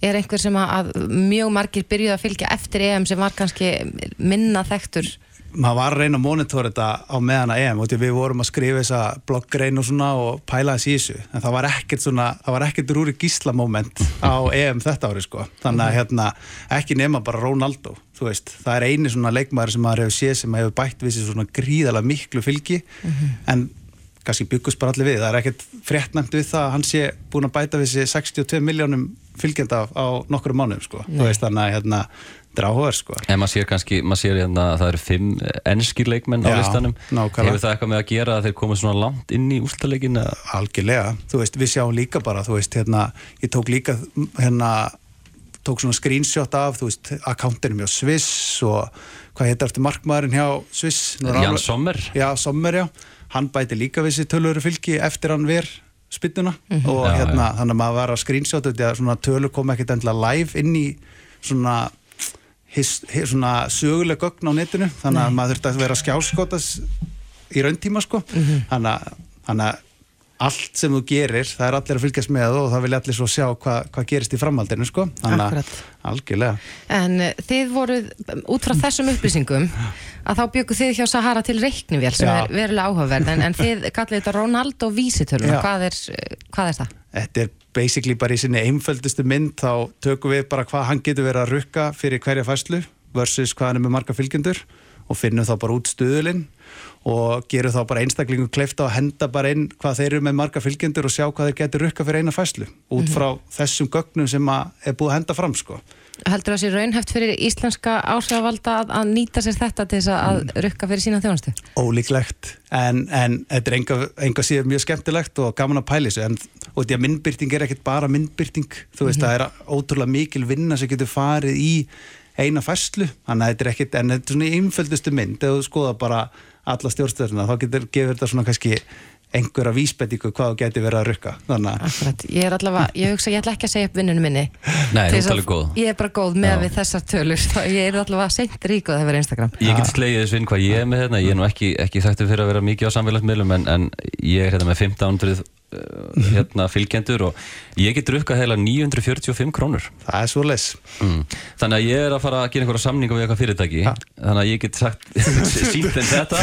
er einhver sem að, að mjög margir byrjuð að fylgja eftir EM sem var kannski minna þekktur maður var að reyna að monitora þetta á meðan að EM og við vorum að skrifa þessa bloggrein og svona og pæla þess í þessu. En það var ekkert svona, það var ekkert rúri gísla moment á EM þetta ári sko. Þannig að hérna, ekki nema bara Ronaldo þú veist, það er eini svona leikmaður sem maður hefur séð sem hefur bætt við sér svona gríðalega miklu fylgi en kannski byggust bara allir við, það er ekkert fréttnæmt við það að hann sé búin að bæta við sér 62 miljónum fylgjenda á nokkru mánuðum sko, þú veist þannig að hérna, er áhugaður sko. En maður sér kannski, maður sér hérna að það eru fimm ennskir leikmenn á Já, listanum. nákvæmlega. Hefur það eitthvað með að gera að þeir komið svona langt inn í úrstaleikin algjörlega, þú veist, við sjáum líka bara þú veist, hérna, ég tók líka hérna, tók svona screenshot af, þú veist, akkántinum hjá Sviss og hvað heitir eftir markmaðurinn hjá Sviss? Jan alveg- Sommer. Já, Sommer, já, hann bæti líka við sér tölvöru fylgi eftir hann ver spyttuna og Já, hérna, þannig að maður var að screenshot því að svona tölur kom ekkert endilega live inn í svona his, his, svona söguleg gögn á netinu þannig að maður þurfti að vera skjáskotas í rauntíma sko. Þannig, að, þannig að allt sem þú gerir, það er allir að fylgjast með og það vilja allir svo sjá hvað hva gerist í framhaldinu sko, þannig að algjörlega. En eh, þið voruð, út frá þessum upplýsingum, að þá byggu þið hjá Sahara til reiknivél sem Já. er verulega áhugaverð, en, en þið kallið þetta Ronaldo vísitöluna, Já. hvað hvað er það? Þetta er basically bara í sinni einföldustu mynd þá tökum við bara hvað hann getur verið að rukka fyrir hverja fæslu versus hvað hann er með marga fylgjendur og finnum þá bara út stuðulinn og gerum þá bara einstaklingum kleifta og henda bara inn hvað þeir eru með marga fylgjendur og sjá hvað þeir getur rukka fyrir eina fæslu út frá þessum gögnum sem að er búið að henda fram sko. heldur það sé raunhæft fyrir íslenska áhrifavalda að, að nýta sér þetta til þess að mm. rukka fyrir sína þjónustu? Ólíklegt, en, en þetta er enga, enga síðan mjög skemmtilegt og gaman að pæli þessu, en og því að myndbyrting er ekkert bara myndbyrting, þú veist, mm -hmm. það er ótrúlega mikil vinna sem getur farið í eina fæslu, þannig að þetta er ekkert, en þetta er svona einföldustu mynd, ef þú skoða bara alla stjórnstöðuna, þá getur gefur þetta svona kannski einhverja vísbendingu hvað þú getur verið að rukka. Akkurat, ég er allavega, ég hugsa ég ætla ekki að segja upp vinnunum minni. Nei, þú talir góð. Ég er bara góð með Já. við þessar tölur. Ég er allavega seint rík og það verður Instagram. Ég get slegið þess vinn hvað ég er með hérna. Ég er nú ekki, ekki þættu fyrir að vera mikið á samfélagsmiðlum en, en ég er hérna með 1500 uh, hérna, fylgjendur og ég get drukkað heila 945 krónur Það er svo les mm. Þannig að ég er að fara að gera einhverja samninga við eitthvað fyrirtæki ha. þannig að ég get sagt sínt en þetta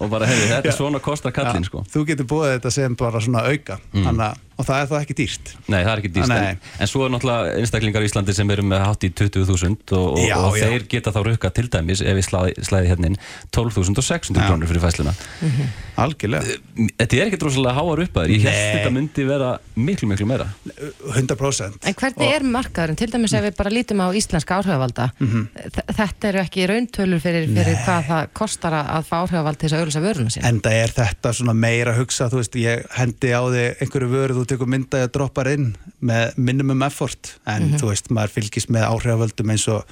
og bara hefði þetta Já. svona kostar kallin sko. Þú getur búið þetta sem bara svona auka mm. Þannig að og það er þá ekki dýrt. Nei, það er ekki dýrt, en, en svo er náttúrulega einstaklingar í Íslandi sem eru með hátt í 20.000 og, já, og já. þeir geta þá rukka til dæmis ef við slæði, slæði hérna inn 12.600 krónur fyrir fæsluna mm -hmm. Algjörlega. Eh, Þetta er ekki droslega háar upp að þér, ég held að þetta myndi vera miklu, miklu meira. 100% En hvernig og... er markaðurinn, til dæmis ef við bara lítum á íslenska áhrifavalda. Mm -hmm. þetta eru ekki rauntölur fyrir, fyrir hvað það kostar að fá áhrifavald til þess að þú tekur myndaði að droppa inn með minimum effort en mm -hmm. þú veist, maður fylgist með áhrifavöldum eins og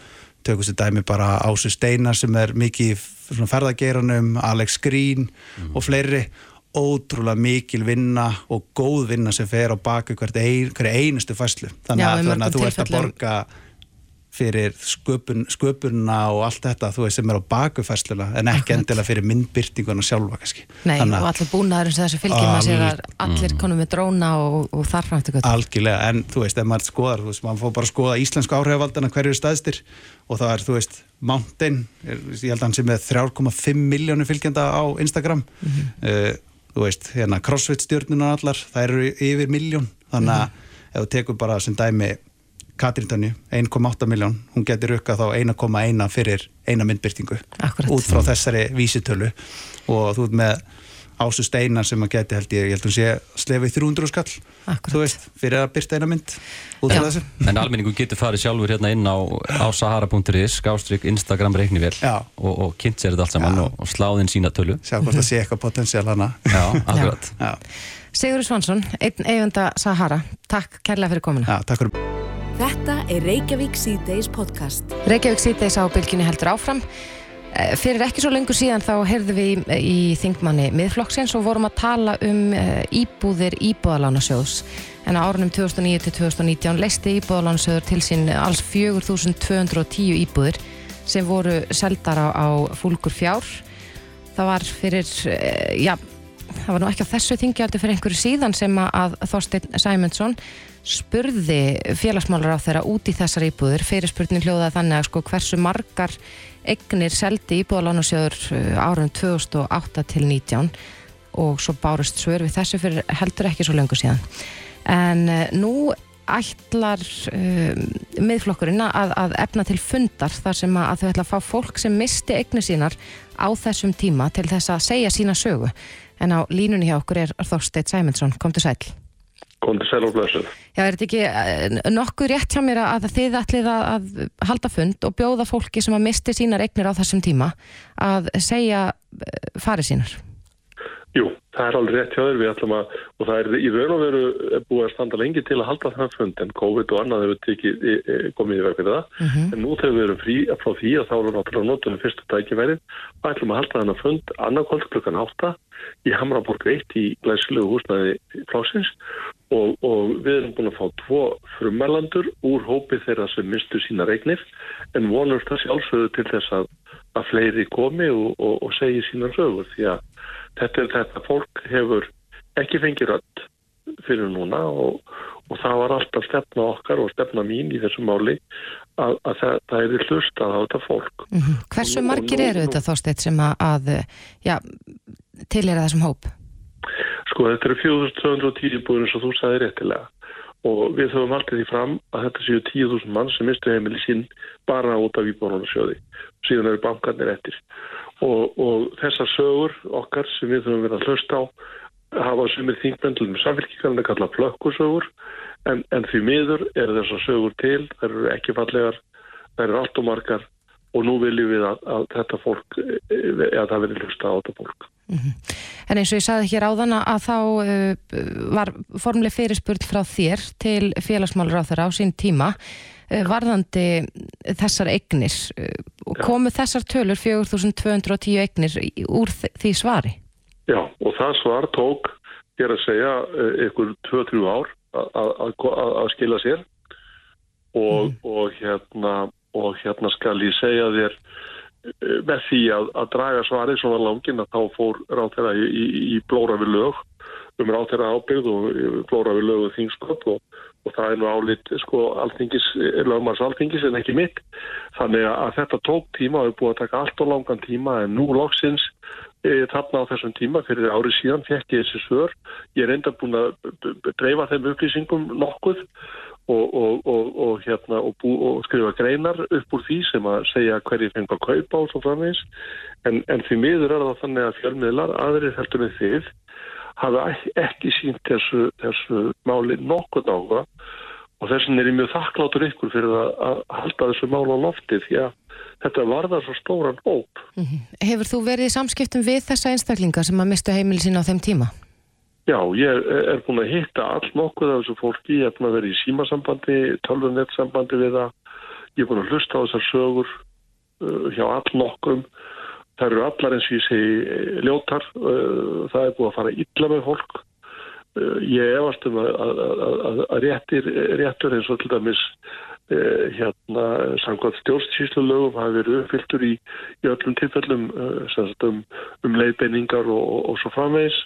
tökum sér dæmi bara Ásu Steinar sem er mikið í ferðageiranum, Alex Green mm -hmm. og fleiri ótrúlega mikil vinna og góð vinna sem fer á baku hvert ein, einustu fæslu þannig Já, að, að þú ert að borga fyrir sköpun, sköpunna og allt þetta þú veist sem er á bakufæsluna en ekki Akkurat. endilega fyrir myndbyrtinguna sjálfa kannski. Nei Þannig, og allir búnaður sem þessu fylgjum að sér að allir konum með dróna og, og eftir gott. Algjörlega en þú veist ef maður skoðar, þú veist maður fór bara að skoða íslensku áhrifavaldana hverju staðstir og það er þú veist Mountain, ég held að hann sé með 3,5 miljónu fylgjenda á Instagram mm -hmm. uh, þú veist hérna crossfit stjórnuna allar, það eru yfir miljón þannig að mm -hmm. ef þú tekur bara sem dæmi Katrín Tönni, 1,8 miljón hún getur rukkað þá 1,1 fyrir eina myndbyrtingu Akkurat. út frá þessari vísitölu. Og þú veit með Ásu Steinar sem að geti held ég, ég held að hún sé slefið 300 skall, Akkurat. þú veist fyrir að byrta eina mynd út frá þessu. En almenningu getur farið sjálfur hérna inn á, á sahara.is, skástrygg, Instagram reiknivél og, og kynnt sér þetta allt saman Já. og, og sláðinn sína tölu. Sjá hvort það sé eitthvað potensiál hana. Já, akkurat. Sigur Svansson, einn eigunda Sahara. Takk kærlega fyrir komuna. Já, takk fyrir Þetta er Reykjavík C-Days podcast. Reykjavík C-Days á bylginni heldur áfram. Eh, fyrir ekki svo lengur síðan þá heyrðum við í, í þingmanni miðflokksins og vorum að tala um eh, íbúðir íbúðalánasjóðs. En á árunum 2009 til 2019 leisti íbúðalánasjóður til sín alls 4210 íbúðir sem voru seldar á, á fúlgur fjár. Það var fyrir, eh, já, það var nú ekki á þessu þingjaldi fyrir einhverju síðan sem að Þorstein Sæmundsson spurði félagsmálar á þeirra út í þessar íbúður fyrir spurning hljóða þannig að sko hversu margar egnir seldi íbúðalánusjöður uh, árun 2008 til 19 og svo bárust svör við þessu fyrir heldur ekki svo lengur síðan. En uh, nú ætlar uh, miðflokkurinn að, að efna til fundar þar sem að þau ætla að fá fólk sem misti egnir sínar á þessum tíma til þess að segja sína sögu. En á línunni hjá okkur er Þorsteit Sæmundsson, kom til sæl Sæl og blössuð. Já, er þetta ekki eh, nokkuð rétt hjá mér að þið ætlið að halda fund og bjóða fólki sem að misti sínar eignir á þessum tíma að segja eh, farið sínar? Jú, það er alveg rétt hjá þér við ætlum að, og það er í raun og veru búið að standa lengi til að halda það fund en COVID og annað hefur tekið, e, e, komið í veg fyrir það, uh mhm. -huh. en nú þegar við erum frí frá því að þá erum við náttúrulega notunum fyrstu dækifærið og ætlum að halda þennan fund annarkvöld klukkan 8 í Hamraborg 1 í glæsilegu húsnaði flásins og, og við erum búin að fá tvo frumælandur úr hópi þeirra sem mistu sína regnir en vonumst það sjálfsögðu til þess að, að fleiri komi og, og, og segi sína sögur því að þetta, þetta fólk hefur ekki fengið rödd fyrir núna og það var alltaf stefna okkar og stefna mín í þessu máli að, að það, það er hlustað á þetta fólk. Mm -hmm. Hversu margir eru þetta þósteitt sem að, að ja, til er þessum hóp? Sko þetta eru 4210 búin eins og þú sagði réttilega. Og við höfum alltaf því fram að þetta séu 10.000 mann sem mistu heimili sín bara út af íbúinunasjóði og síðan eru bankarnir eftir. Og, og þessar sögur okkar sem við höfum verið að hlusta á hafa sumir þingmendlum samfélkingarinn að kalla flökkusögur. En, en því miður eru þessar sögur til, það eru ekki fallegar það eru allt og margar. Og nú viljum við að, að þetta fólk, að það verður hlusta á þetta fólk. En eins og ég sagði hér áðan að þá uh, var formleg fyrirspurn frá þér til félagsmálur á þeirra á sín tíma uh, varðandi þessar eignir. Uh, komu þessar tölur 4210 eignir úr því svari? Já, og það svar tók, ég er að segja, ykkur 2-3 ár að- skila sér og, og, hérna, og hérna skal ég segja þér með því að, að draga svarið svona langinn að þá fór ráþeira í, í, í blóra við lög um ráþeira ábyrgð og eh, blóra við lög og þingskott og, og það er nú álit sko alþingis, lögmars alþingis en ekki mitt. Þannig að þetta tók tíma og er búið að taka allt og langan tíma en nú loksins e, þarna á þessum tíma fyrir árið síðan fekk ég þessi svör. Ég er enda búin að dreifa þeim upplýsingum nokkuð og, og, og, hérna, bú, og skrifa greinar upp úr því sem að segja hverju fengur að kaupa og svo framvegis. En, en því miður er það þannig að fjölmiðlar aðrir heldur en þið hafa ek- ekki sínt þessu, þessu máli nokkuð áhuga. Og þess vegna er ég mjög þakklátur ykkur fyrir að, halda þessu mál á lofti því að þetta varðar svo stóran hóp. Hefur þú verið í samskiptum við þessa einstaklinga sem að mistu heimili sína á þeim tíma? Já, ég er, búin að hitta all nokkuð af þessu fólki, ég er búin að vera í símasambandi, tölvunettssambandi við það, ég er búin að hlusta á þessar sögur uh, hjá all nokkrum, það eru allar eins og ég segi ljótar, uh, það er búin að fara illa með fólk, uh, ég efast um að, að, að, réttir, réttur eins og til dæmis uh, hérna samkvæmt stjórnstíslu lögum hafi verið uppfylltur í, í öllum tilfellum uh, um, um leiðbeiningar og, og, og svo framvegis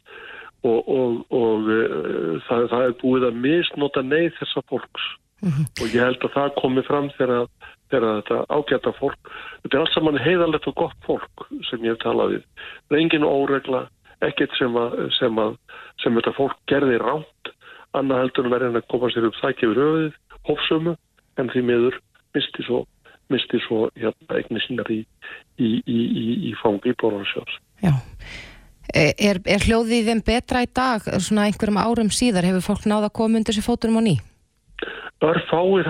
og, og, og uh, það, það er búið að misnota neyð þessa fólks. Og ég held að það komi fram þegar, þegar þetta ágæta fólk þetta er allt saman heiðalegt og gott fólk sem ég hef talað við. Það er engin óregla, ekkert sem að, sem að sem þetta fólk gerði ránt annað heldur en verðin að koma sér upp þækja við höfuðið, hófsömu en því miður misti svo misti svo hérna eigni sínar í, í, í, í, fangi í Bórarsjóðs Já. E- Er, er hljóðið þeim betra í dag, svona einhverjum árum síðar, hefur fólk náða að koma undir sér fótunum á ný? Örfáir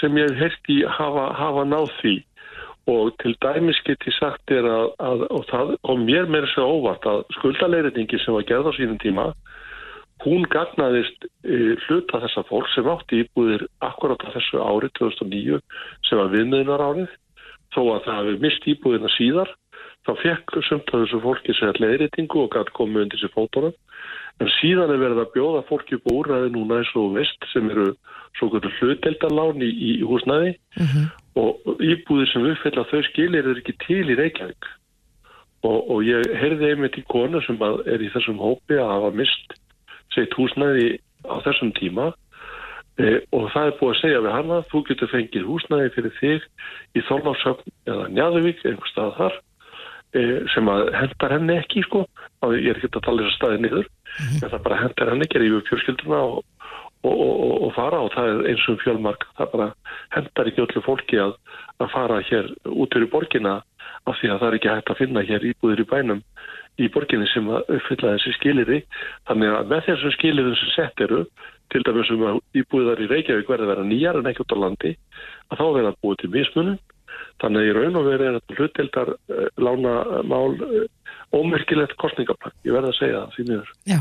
sem ég hef heyrt í hafa, hafa náð því. Og til dæmis get ég sagt er að, að og það kom mér meira sér óvart að skuldaleiritingi sem var gerð á sínum tíma hún gagnaðist e, hluta þessa fólk sem átti íbúðir akkurat á þessu ári 2009 sem var viðmiðunar árið þó að það hefði mist íbúðina síðar þá fekk sumt af þessu fólki sér leiðritingu og gæti komið undir sér fótunum. En síðan er verið að bjóða fólki upp á úrræði núna eins og þú veist sem eru svo kvöldur hluteldarlán í, í húsnæði. Og íbúðir sem uppfylla þau skilir er ekki til í Reykjavík. Og, og ég heyrði einmitt í konu sem að er í þessum hópi að hafa mist sitt húsnæði á þessum tíma. E, og það er búið að segja við hana þú getur fengið húsnæði fyrir þig í Þorláfsöfn eða Njáðuvík einhver stað þar sem að hendar henni ekki sko. Og ég er ekki að tala þess að staði niður en það bara hendar henni, gerir yfir fjörskilduna og, og, og, og, og fara og það er eins og fjölmark, það bara hendar ekki öllu fólki að, að fara hér út fyrir borgina af því að það er ekki hægt að finna hér íbúðir í bænum í borginni sem að uppfylla þessi skiliri þannig að með þessum skilirum sem sett eru til dæmis um að íbúðar í Reykjavík verði að vera nýjar en ekki út á landi að þá verða að búið til mismunum þannig að í raun og veri er þetta hlutdeldar uh, lána mál uh, ómerkilegt kostningaplan, ég verði að segja það því miður. Já.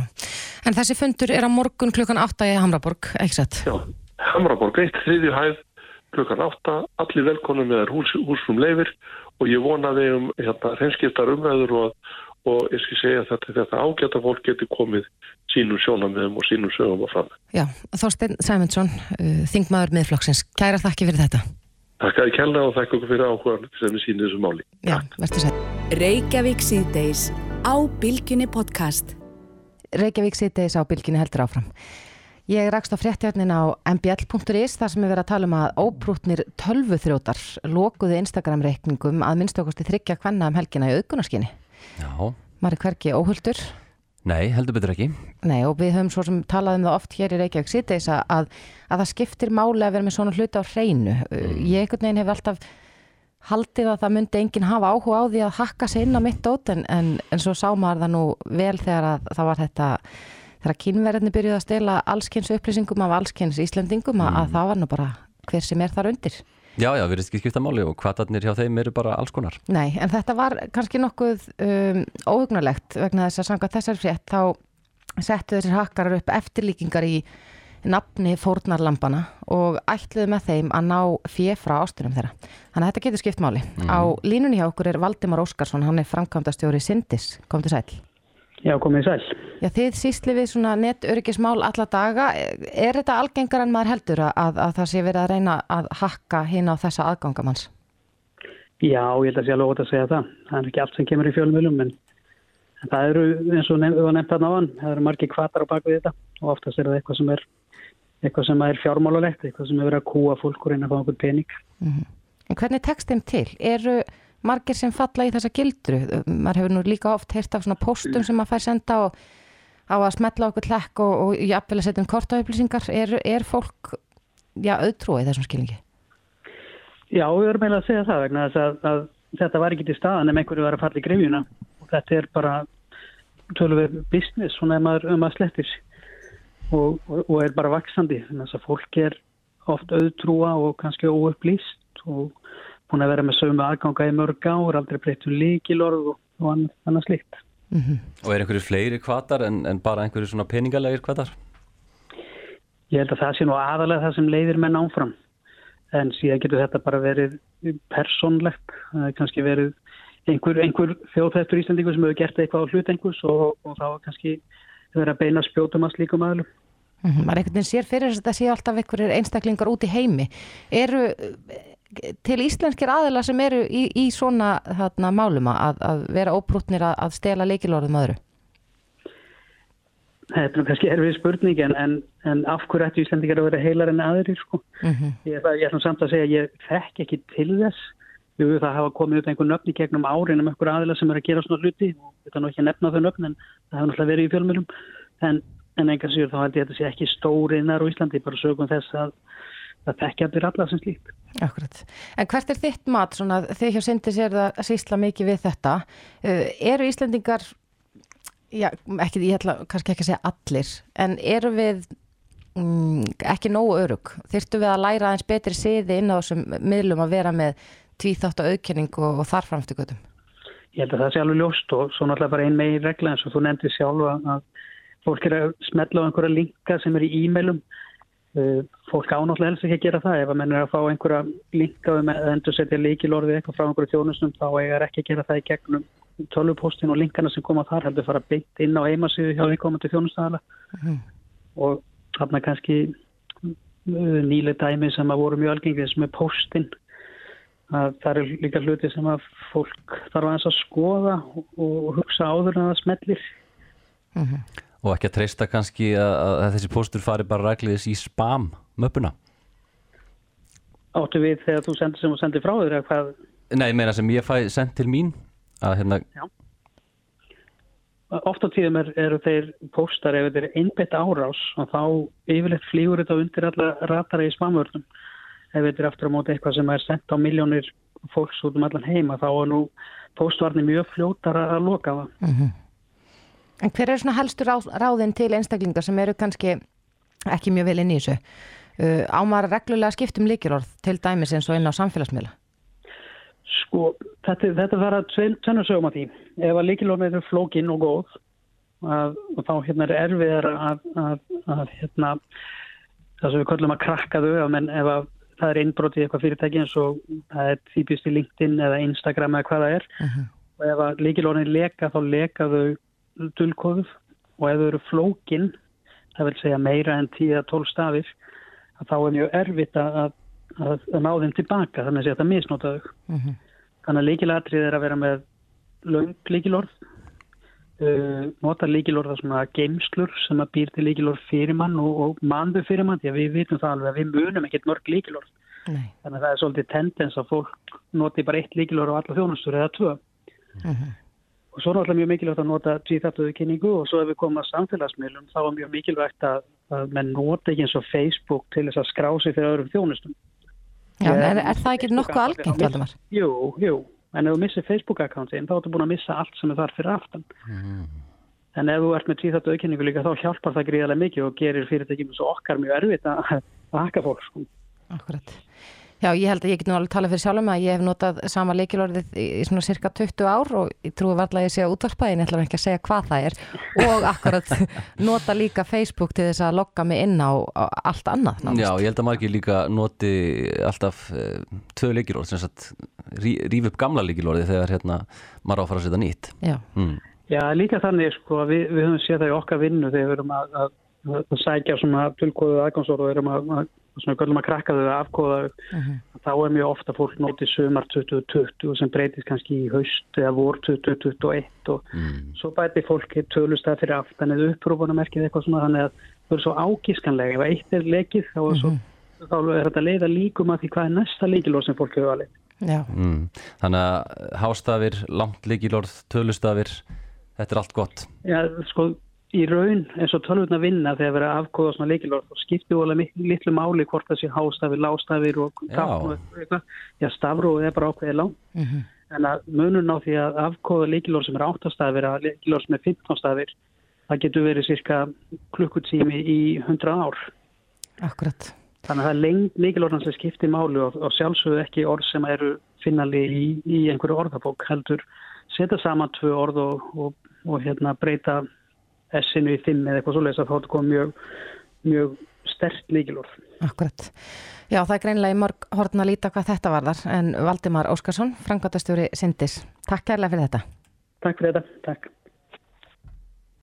En þessi fundur er á morgun klukkan 8 í Hamraborg, ekki satt? Já, Hamraborg 1, þriðju hæð klukkan 8, allir velkonum með hús, húsum leifir og ég vona við um hérna, hreinskiptar umræður og, og ég skal segja þetta, þetta ágæta fólk getur komið sínum sjónamiðum og sínum sögum á fram. Já, Þorstein Sæmundsson, uh, þingmaður miðflokksins, kæra þakki fyrir þetta. Takk að ég kella og þakka okkur fyrir áhuga sem við sínum þessu máli. Já, verður sætt. Reykjavík síðdeis á Bilginni podcast. Reykjavík sittiðis á bylginni heldur áfram. Ég rakst á fréttjarnin á mbl.is þar sem er verið að tala um að óprútnir tölvuþrjótar lokuði Instagram-reikningum að minnst okkursti þryggja hvenna um helgina í auðgunarskinni. Já, Mari hverki óhulltur? Nei, heldur betur ekki. Nei og við höfum svo sem talað um það oft hér í Reykjavík sittiðis að, að, að það skiptir máli að vera með svona hluti á hreinu. Ég einhvern veginn hef alltaf haldið að það myndi enginn hafa áhuga á því að hakka sig inn á mitt dót en, en, en svo sá maður það nú vel þegar að það var þetta þegar kynverðinni byrjuði að stela allskynns upplýsingum af allskynns Íslendingum að, að það var nú bara hver sem er þar undir Já, já, við erum ekki skipta máli og kvatarnir hjá þeim eru bara alls konar. Nei, en þetta var kannski nokkuð um, óhugnulegt vegna þess að sanga þessar frétt þá settu þessir hakkarar upp eftirlíkingar í nafni fórnarlampana og ætluðu með þeim að ná fjö frá ástunum þeirra. Þannig að þetta getur skipt máli. Mhm. Á línunni hjá okkur er Valdimar Óskarsson, hann er framkvæmdastjóri Sindis. Kom til sæl. Já, komið sæl. Já, þið sísli við svona netöryggismál alla daga. Er þetta algengar en maður heldur að, að, að það sé verið að reyna að hakka hinn á þessa aðgangamanns? Já, ég held að sé alveg ótt að segja það. Það er ekki allt sem kemur í fjölmjölum, en það eru, eins og nefn, nefnt þarna á hann, það eru margir kvatar á baku þetta og oftast er það eitthvað sem er eitthvað sem er fjármálulegt, eitthvað sem er verið að kúa fólk og reyna að fá okkur pening. En hvernig tekst þeim til? Eru margir sem falla í þessa gildru? Maður hefur nú líka oft heyrt af svona póstum sem maður fær senda og á að smetla okkur hlekk og, og jafnvel að setja um kortaupplýsingar. Er, er fólk, já, auðtrúið þessum skilningi? Já, við erum eiginlega að segja það vegna þess að, að þetta var ekki til staðan ef einhverju var að falla í grifjuna og þetta er bara tölum við business svona ef maður, ef maður slettir og, og, er bara vaksandi þannig að að fólk er oft auðtrúa og kannski óupplýst og búin að vera með sömu aðganga í mörg ár, aldrei breytt um líkilorð og, og annað, annað slikt. Og er einhverju fleiri kvatar en, en bara einhverju svona peningalegir kvatar? Ég held að það sé nú aðalega það sem leiðir menn áfram en síðan getur þetta bara verið persónlegt, það er kannski verið einhver, einhver þjóðþættur íslendingur sem hefur gert eitthvað á hlut einhvers og, og þá er kannski verið að beina spjótum að slíkum aðlum. Mm -hmm. Maður einhvern veginn sér fyrir þess að þetta séu alltaf einhverjir einstaklingar út í heimi. Eru til íslenskir aðila sem eru í, í svona þarna, málum að, að vera óbrútnir að, að stela leikilorðum öðru? Þetta er kannski erfið spurning en, en, en af hverju ættu Íslandingar að vera heilar en aðrir sko. Mm -hmm. Ég, ætlum samt að segja að ég þekk ekki til þess. Jú, það hafa komið upp einhver nöfn í gegnum árin um einhver aðila sem er að gera svona hluti og þetta er nú ekki að nefna þau nöfn en það hefur náttúrulega verið í fjölmjölum en, en enga sigur þá held ég að þetta sé ekki stóriðnar á Íslandi bara sögum þess að það þekkja allir alla sem slíkt. Akkurat. En hvert er þitt mat svona þegar hjá Sindis er það sísla mikið við þetta? Uh, eru Íslandingar já, ekki, ég ætla kannski ekki að segja allir, en eru við mm, ekki nógu örug? Þyrftu við að læra aðeins betri siði inn á þessum miðlum að vera með tvíþátt og auðkenning og, göttum? Ég held að það sé alveg ljóst og svo náttúrulega bara ein megin regla eins og þú nefndi sjálf að fólk er að smetla á einhverja linka sem er í e-mailum fólk ánáttúrulega helst ekki að gera það. Ef að menn er að fá einhverja linka um að endur setja leikilorði eitthvað frá einhverju þjónustum þá eiga ekki að gera það í gegnum tölvupóstin og linkana sem koma þar heldur fara beint inn á heimasíðu hjá einkomandi þjónustæðala Mhm. og þarna kannski uh, nýlega dæmi sem að voru mjög algengið sem er póstin að það er líka hluti sem að fólk þarf að skoða og, hugsa áður en það smellir Og ekki að treysta kannski að, að þessi póstur fari bara rækliðis í spam möppuna? áttu við þegar þú sendir sem þú sendir frá þér eða hvað? Nei, ég meina sem ég fæ sendt til mín að hérna, oft á tíðum er, eru þeir póstar ef þetta er einbett árás og þá yfirleitt flýgur þetta undir alla ratara í spamvörnum. Ef þetta er aftur á móti eitthvað sem er sendt á miljónir fólks út um allan heima þá er nú póstvarnir mjög fljótar að loka það En hver er svona helstu ráð, ráðin til einstaklingar sem eru kannski ekki mjög vel inn í þessu? Uh, á maður reglulega skipt um líkilorð til dæmis eins og inn á samfélagsmiðla? Sko, þetta, þetta verða tvennu sögum að því. Ef að líkilorðin eru flókin og góð að, og þá hérna er erfiðar að, að, að hérna, það sem við kallum að krakka þau, menn ef að það er innbrot í eitthvað fyrirtæki eins og það er típist í LinkedIn eða Instagram eða hvað það er og ef að líkilorðin leka þá leka þau dulkóðuf og ef þau eru flókin, það vil segja meira en 10-12 stafir, þá er mjög erfitt að, að, að, ná þeim tilbaka, þannig að þetta misnota þau. Þannig að líkilatrið er að vera með löng líkilorð, uh, nota líkilorða svona geimslur sem að býr til líkilorð fyrir mann og, og manðu fyrir mann, því að við vitum það alveg að við munum ekkert mörg líkilorð. Nei. Þannig að það er svolítið tendens að fólk noti bara eitt líkilorð á alla þjónustur eða tvö. Og svo er náttúrulega mjög mikilvægt að nota tvíþáttuðu kynningu og svo ef við komum að samfélagsmiðlum þá er mjög mikilvægt að, að menn nota ekki eins og Facebook til þess að skrá sig fyrir öðrum þjónustum. Já, en er, er það ekki nokkuð algengt, Valdimar? Jú, jú, en ef þú missir Facebook-akkántin þá ertu búin að missa allt sem er þar fyrir aftan. En ef þú ert með tvíþáttu auðkenningu líka þá hjálpar það gríðarlega mikið og gerir fyrirtækjum svo okkar mjög erfitt að, að hakka fólk. Sko. Akkurat. Já, ég held að ég get nú alveg talað fyrir sjálfum að ég hef notað sama leikilorðið í, í svona cirka 20 ár og ég trúi varlega að ég sé að útvarpa en ég ætla ekki að segja hvað það er og akkurat nota líka Facebook til þess að logga mig inn á, á allt annað. Nánast. Já, ég held að margir líka noti alltaf uh, tvö leikilorð sem sagt ríf upp gamla leikilorði þegar hérna maður áfara að setja nýtt. Já. Mm. Já, líka þannig sko að við, við höfum séð það í okkar vinnu þegar við erum að, að, að sækja svona að svona göllum að krakka þau að afkóða þau Uh -huh. þá er mjög ofta fólk notið sumar 2020 sem breytist kannski í haust eða vor 2021 og Mm. svo bæti fólki tölustað fyrir aftan eða upprúfunamerkið eitthvað svona þannig að það er svo ágískanlega ef eitt er lekið þá er, svo, þá er þetta leiða líkum að því hvað er næsta líkilóð sem fólk hefur valið Já. Mm. Þannig að hástafir, langt leikilorð, tölustafir, þetta er allt gott. Já, sko, í raun eins og tölvurna vinna þegar verið að afkóða svona leikilorð og skiptir alveg litlu máli hvort það sé hástafir, lástafir og tákn og eitthvað. Já, stafróð er bara ákveðið lang. Mm -hmm. En að munun á því að afkóða leikilorð sem er 8 stafir að leikilorð sem er 15 stafir, það getur verið cirka klukkutími í 100 ár. Akkurat. Þannig að það er lengt leikilorðan sem skiptir máli og, og sjálfsögðu ekki orð sem eru finnali í, í einhverju orðabók heldur setja saman tvö orð og, og, og hérna breyta S-inu í 5 eða eitthvað svoleiðis að þá er þetta komið mjög, mjög stert líkilorð. Akkurat. Já, það er greinlega í morg hortna að líta hvað þetta varðar en Valdimar Óskarsson, frangværtastjóri Sindis. Takk kærlega fyrir þetta. Takk fyrir þetta. Takk.